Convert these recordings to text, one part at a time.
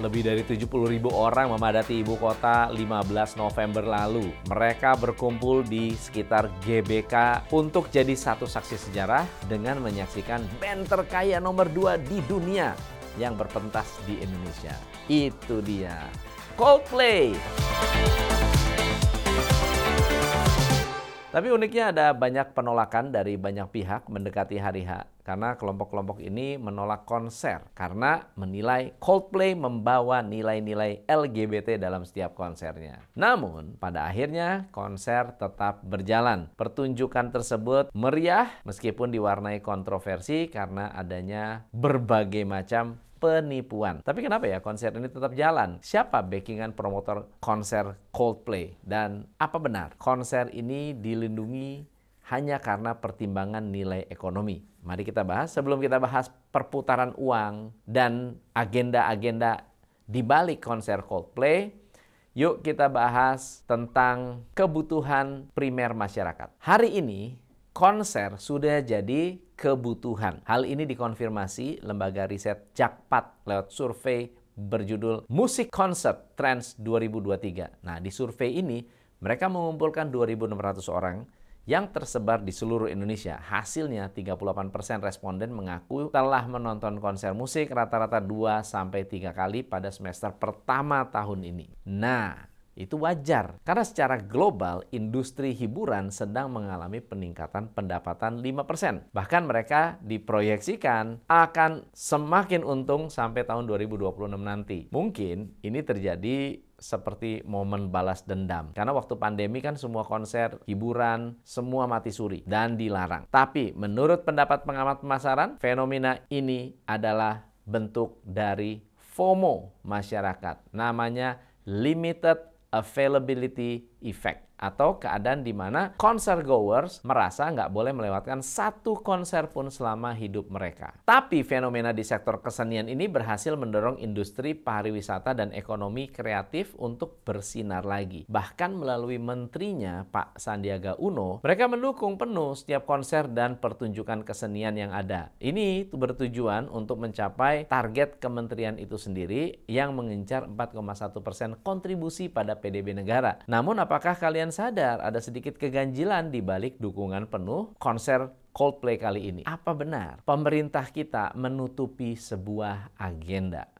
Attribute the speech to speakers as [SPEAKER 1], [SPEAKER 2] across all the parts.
[SPEAKER 1] lebih dari 70 ribu orang memadati ibu kota 15 November lalu. Mereka berkumpul di sekitar GBK untuk jadi satu saksi sejarah dengan menyaksikan band terkaya nomor 2 di dunia yang berpentas di Indonesia. Itu dia, Coldplay. Tapi uniknya ada banyak penolakan dari banyak pihak mendekati hari H karena kelompok-kelompok ini menolak konser karena menilai Coldplay membawa nilai-nilai LGBT dalam setiap konsernya. Namun, pada akhirnya konser tetap berjalan. Pertunjukan tersebut meriah meskipun diwarnai kontroversi karena adanya berbagai macam penipuan. Tapi kenapa ya konser ini tetap jalan? Siapa backingan promotor konser Coldplay? Dan apa benar konser ini dilindungi hanya karena pertimbangan nilai ekonomi? Mari kita bahas sebelum kita bahas perputaran uang dan agenda-agenda di balik konser Coldplay. Yuk kita bahas tentang kebutuhan primer masyarakat. Hari ini konser sudah jadi kebutuhan. Hal ini dikonfirmasi lembaga riset Jakpat lewat survei berjudul Musik Concert Trends 2023. Nah, di survei ini mereka mengumpulkan 2.600 orang yang tersebar di seluruh Indonesia. Hasilnya 38% responden mengaku telah menonton konser musik rata-rata 2 sampai 3 kali pada semester pertama tahun ini. Nah, itu wajar karena secara global industri hiburan sedang mengalami peningkatan pendapatan 5%. Bahkan mereka diproyeksikan akan semakin untung sampai tahun 2026 nanti. Mungkin ini terjadi seperti momen balas dendam. Karena waktu pandemi kan semua konser, hiburan, semua mati suri dan dilarang. Tapi menurut pendapat pengamat pemasaran, fenomena ini adalah bentuk dari FOMO masyarakat. Namanya limited availability effect atau keadaan di mana konser goers merasa nggak boleh melewatkan satu konser pun selama hidup mereka. Tapi fenomena di sektor kesenian ini berhasil mendorong industri pariwisata dan ekonomi kreatif untuk bersinar lagi. Bahkan melalui menterinya Pak Sandiaga Uno, mereka mendukung penuh setiap konser dan pertunjukan kesenian yang ada. Ini bertujuan untuk mencapai target kementerian itu sendiri yang mengincar 4,1 persen kontribusi pada PDB negara. Namun apakah kalian sadar ada sedikit keganjilan di balik dukungan penuh konser Coldplay kali ini. Apa benar pemerintah kita menutupi sebuah agenda?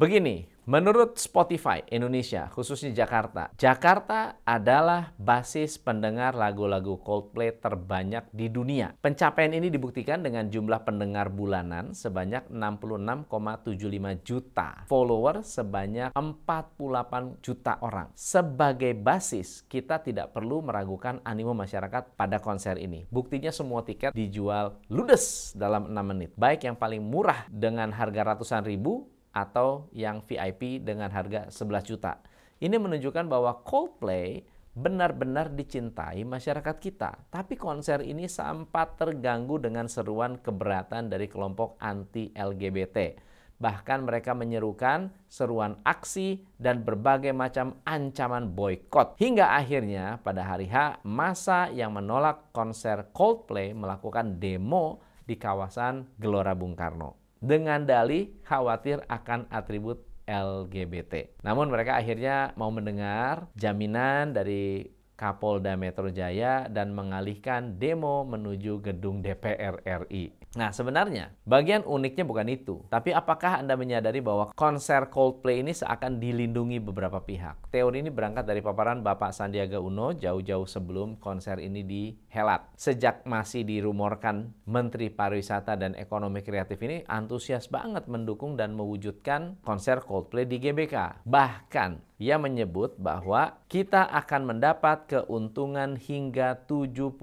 [SPEAKER 1] Begini, Menurut Spotify Indonesia, khususnya Jakarta, Jakarta adalah basis pendengar lagu-lagu Coldplay terbanyak di dunia. Pencapaian ini dibuktikan dengan jumlah pendengar bulanan sebanyak 66,75 juta, follower sebanyak 48 juta orang. Sebagai basis, kita tidak perlu meragukan animo masyarakat pada konser ini. Buktinya semua tiket dijual ludes dalam 6 menit. Baik yang paling murah dengan harga ratusan ribu atau yang VIP dengan harga 11 juta. Ini menunjukkan bahwa Coldplay benar-benar dicintai masyarakat kita. Tapi konser ini sempat terganggu dengan seruan keberatan dari kelompok anti-LGBT. Bahkan mereka menyerukan seruan aksi dan berbagai macam ancaman boykot. Hingga akhirnya pada hari H, masa yang menolak konser Coldplay melakukan demo di kawasan Gelora Bung Karno dengan dalih khawatir akan atribut LGBT. Namun mereka akhirnya mau mendengar jaminan dari Kapolda Metro Jaya dan mengalihkan demo menuju gedung DPR RI. Nah, sebenarnya bagian uniknya bukan itu. Tapi apakah Anda menyadari bahwa konser Coldplay ini seakan dilindungi beberapa pihak? Teori ini berangkat dari paparan Bapak Sandiaga Uno jauh-jauh sebelum konser ini dihelat. Sejak masih dirumorkan Menteri Pariwisata dan Ekonomi Kreatif ini antusias banget mendukung dan mewujudkan konser Coldplay di GBK. Bahkan ia menyebut bahwa kita akan mendapat keuntungan hingga 75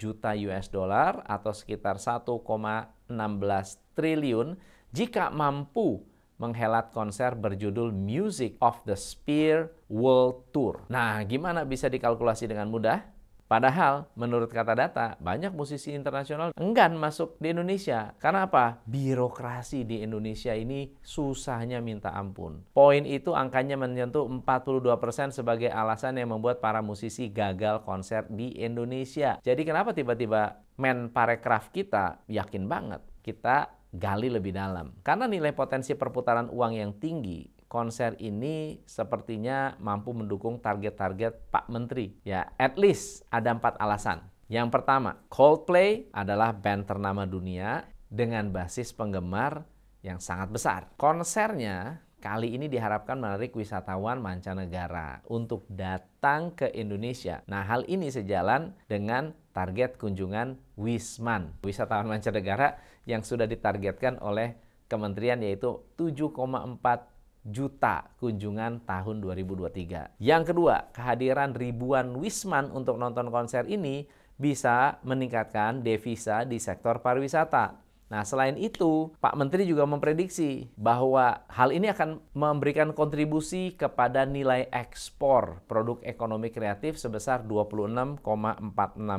[SPEAKER 1] juta US dollar atau sekitar 1,5 16 triliun jika mampu menghelat konser berjudul Music of the Spear World Tour. Nah, gimana bisa dikalkulasi dengan mudah? Padahal menurut kata data banyak musisi internasional enggan masuk di Indonesia. Karena apa? Birokrasi di Indonesia ini susahnya minta ampun. Poin itu angkanya menyentuh 42% sebagai alasan yang membuat para musisi gagal konser di Indonesia. Jadi kenapa tiba-tiba men parekraf kita yakin banget kita gali lebih dalam. Karena nilai potensi perputaran uang yang tinggi, konser ini sepertinya mampu mendukung target-target Pak Menteri. Ya, at least ada empat alasan. Yang pertama, Coldplay adalah band ternama dunia dengan basis penggemar yang sangat besar. Konsernya kali ini diharapkan menarik wisatawan mancanegara untuk datang ke Indonesia. Nah, hal ini sejalan dengan target kunjungan Wisman, wisatawan mancanegara yang sudah ditargetkan oleh kementerian yaitu 7,4 juta kunjungan tahun 2023. Yang kedua, kehadiran ribuan Wisman untuk nonton konser ini bisa meningkatkan devisa di sektor pariwisata. Nah, selain itu, Pak Menteri juga memprediksi bahwa hal ini akan memberikan kontribusi kepada nilai ekspor produk ekonomi kreatif sebesar 26,46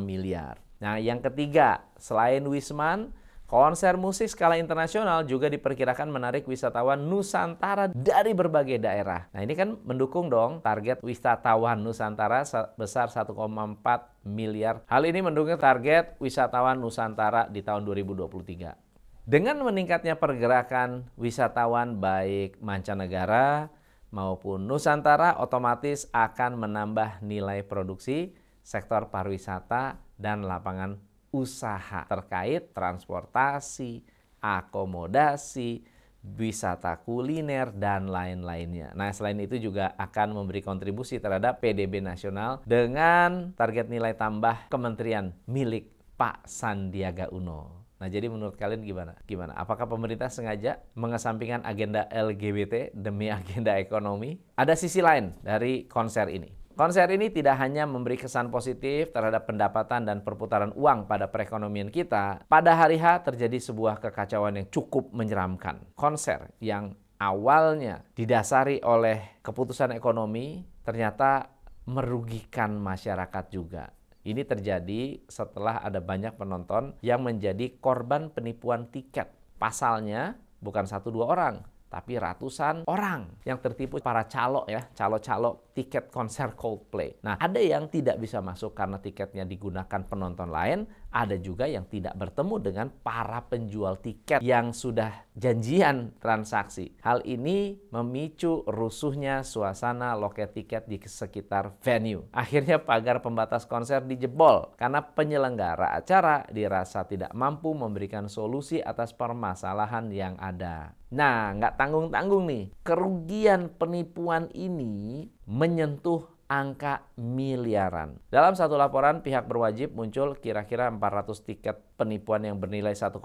[SPEAKER 1] miliar. Nah, yang ketiga, selain Wisman, Konser musik skala internasional juga diperkirakan menarik wisatawan Nusantara dari berbagai daerah. Nah ini kan mendukung dong target wisatawan Nusantara sebesar 1,4 miliar. Hal ini mendukung target wisatawan Nusantara di tahun 2023. Dengan meningkatnya pergerakan wisatawan baik mancanegara maupun Nusantara otomatis akan menambah nilai produksi sektor pariwisata dan lapangan usaha terkait transportasi, akomodasi, wisata kuliner, dan lain-lainnya. Nah, selain itu juga akan memberi kontribusi terhadap PDB nasional dengan target nilai tambah kementerian milik Pak Sandiaga Uno. Nah, jadi menurut kalian gimana? Gimana? Apakah pemerintah sengaja mengesampingkan agenda LGBT demi agenda ekonomi? Ada sisi lain dari konser ini. Konser ini tidak hanya memberi kesan positif terhadap pendapatan dan perputaran uang pada perekonomian kita, pada hari H terjadi sebuah kekacauan yang cukup menyeramkan. Konser yang awalnya didasari oleh keputusan ekonomi ternyata merugikan masyarakat juga. Ini terjadi setelah ada banyak penonton yang menjadi korban penipuan tiket. Pasalnya bukan satu dua orang, tapi ratusan orang yang tertipu para calo ya, calo-calo tiket konser Coldplay. Nah, ada yang tidak bisa masuk karena tiketnya digunakan penonton lain, ada juga yang tidak bertemu dengan para penjual tiket yang sudah janjian transaksi. Hal ini memicu rusuhnya suasana loket tiket di sekitar venue. Akhirnya pagar pembatas konser dijebol karena penyelenggara acara dirasa tidak mampu memberikan solusi atas permasalahan yang ada. Nah, nggak tanggung-tanggung nih. Kerugian penipuan ini menyentuh angka miliaran. Dalam satu laporan, pihak berwajib muncul kira-kira 400 tiket penipuan yang bernilai 1,3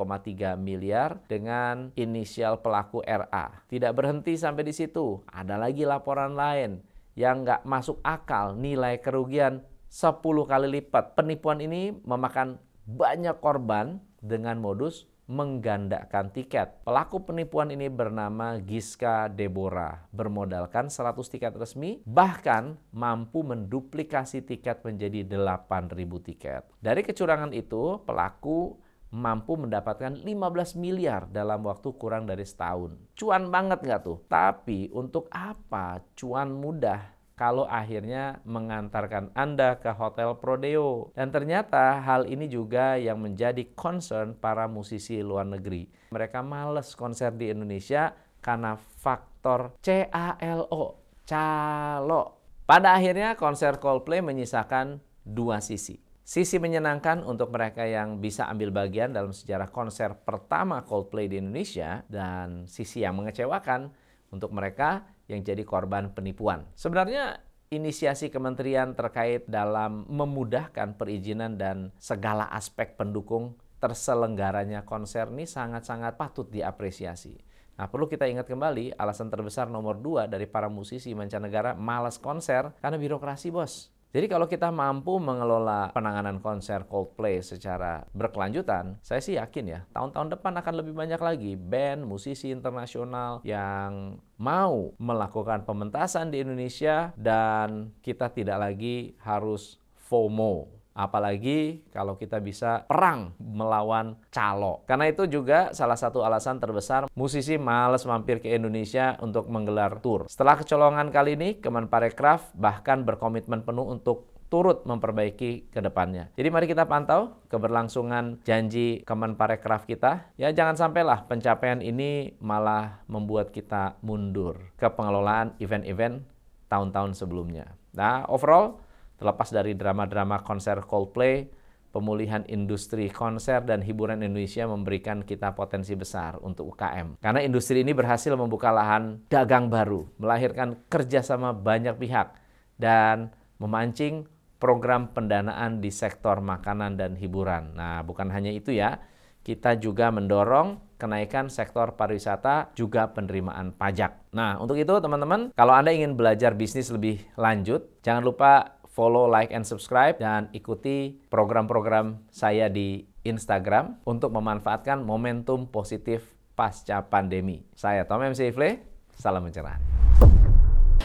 [SPEAKER 1] miliar dengan inisial pelaku RA. Tidak berhenti sampai di situ, ada lagi laporan lain yang nggak masuk akal nilai kerugian 10 kali lipat. Penipuan ini memakan banyak korban dengan modus menggandakan tiket. Pelaku penipuan ini bernama Giska Deborah, bermodalkan 100 tiket resmi, bahkan mampu menduplikasi tiket menjadi 8.000 tiket. Dari kecurangan itu, pelaku mampu mendapatkan 15 miliar dalam waktu kurang dari setahun. Cuan banget nggak tuh? Tapi untuk apa cuan mudah kalau akhirnya mengantarkan Anda ke hotel Prodeo. Dan ternyata hal ini juga yang menjadi concern para musisi luar negeri. Mereka males konser di Indonesia karena faktor CALO, calo. Pada akhirnya konser Coldplay menyisakan dua sisi. Sisi menyenangkan untuk mereka yang bisa ambil bagian dalam sejarah konser pertama Coldplay di Indonesia dan sisi yang mengecewakan untuk mereka yang jadi korban penipuan. Sebenarnya inisiasi kementerian terkait dalam memudahkan perizinan dan segala aspek pendukung terselenggaranya konser ini sangat-sangat patut diapresiasi. Nah, perlu kita ingat kembali, alasan terbesar nomor dua dari para musisi mancanegara malas konser karena birokrasi, bos. Jadi kalau kita mampu mengelola penanganan konser Coldplay secara berkelanjutan, saya sih yakin ya, tahun-tahun depan akan lebih banyak lagi band, musisi internasional yang mau melakukan pementasan di Indonesia dan kita tidak lagi harus FOMO Apalagi kalau kita bisa perang melawan calo. Karena itu juga salah satu alasan terbesar musisi males mampir ke Indonesia untuk menggelar tour. Setelah kecolongan kali ini, Kemenparekraf bahkan berkomitmen penuh untuk turut memperbaiki ke depannya. Jadi mari kita pantau keberlangsungan janji Kemenparekraf kita. Ya jangan sampailah pencapaian ini malah membuat kita mundur ke pengelolaan event-event tahun-tahun sebelumnya. Nah, overall terlepas dari drama-drama konser Coldplay, pemulihan industri konser dan hiburan Indonesia memberikan kita potensi besar untuk UKM. Karena industri ini berhasil membuka lahan dagang baru, melahirkan kerjasama banyak pihak, dan memancing program pendanaan di sektor makanan dan hiburan. Nah, bukan hanya itu ya, kita juga mendorong kenaikan sektor pariwisata juga penerimaan pajak. Nah, untuk itu teman-teman, kalau Anda ingin belajar bisnis lebih lanjut, jangan lupa follow, like, and subscribe, dan ikuti program-program saya di Instagram untuk memanfaatkan momentum positif pasca pandemi. Saya Tom MC Ifle, salam pencerahan.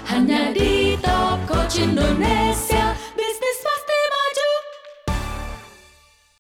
[SPEAKER 1] Hanya di Top Indonesia.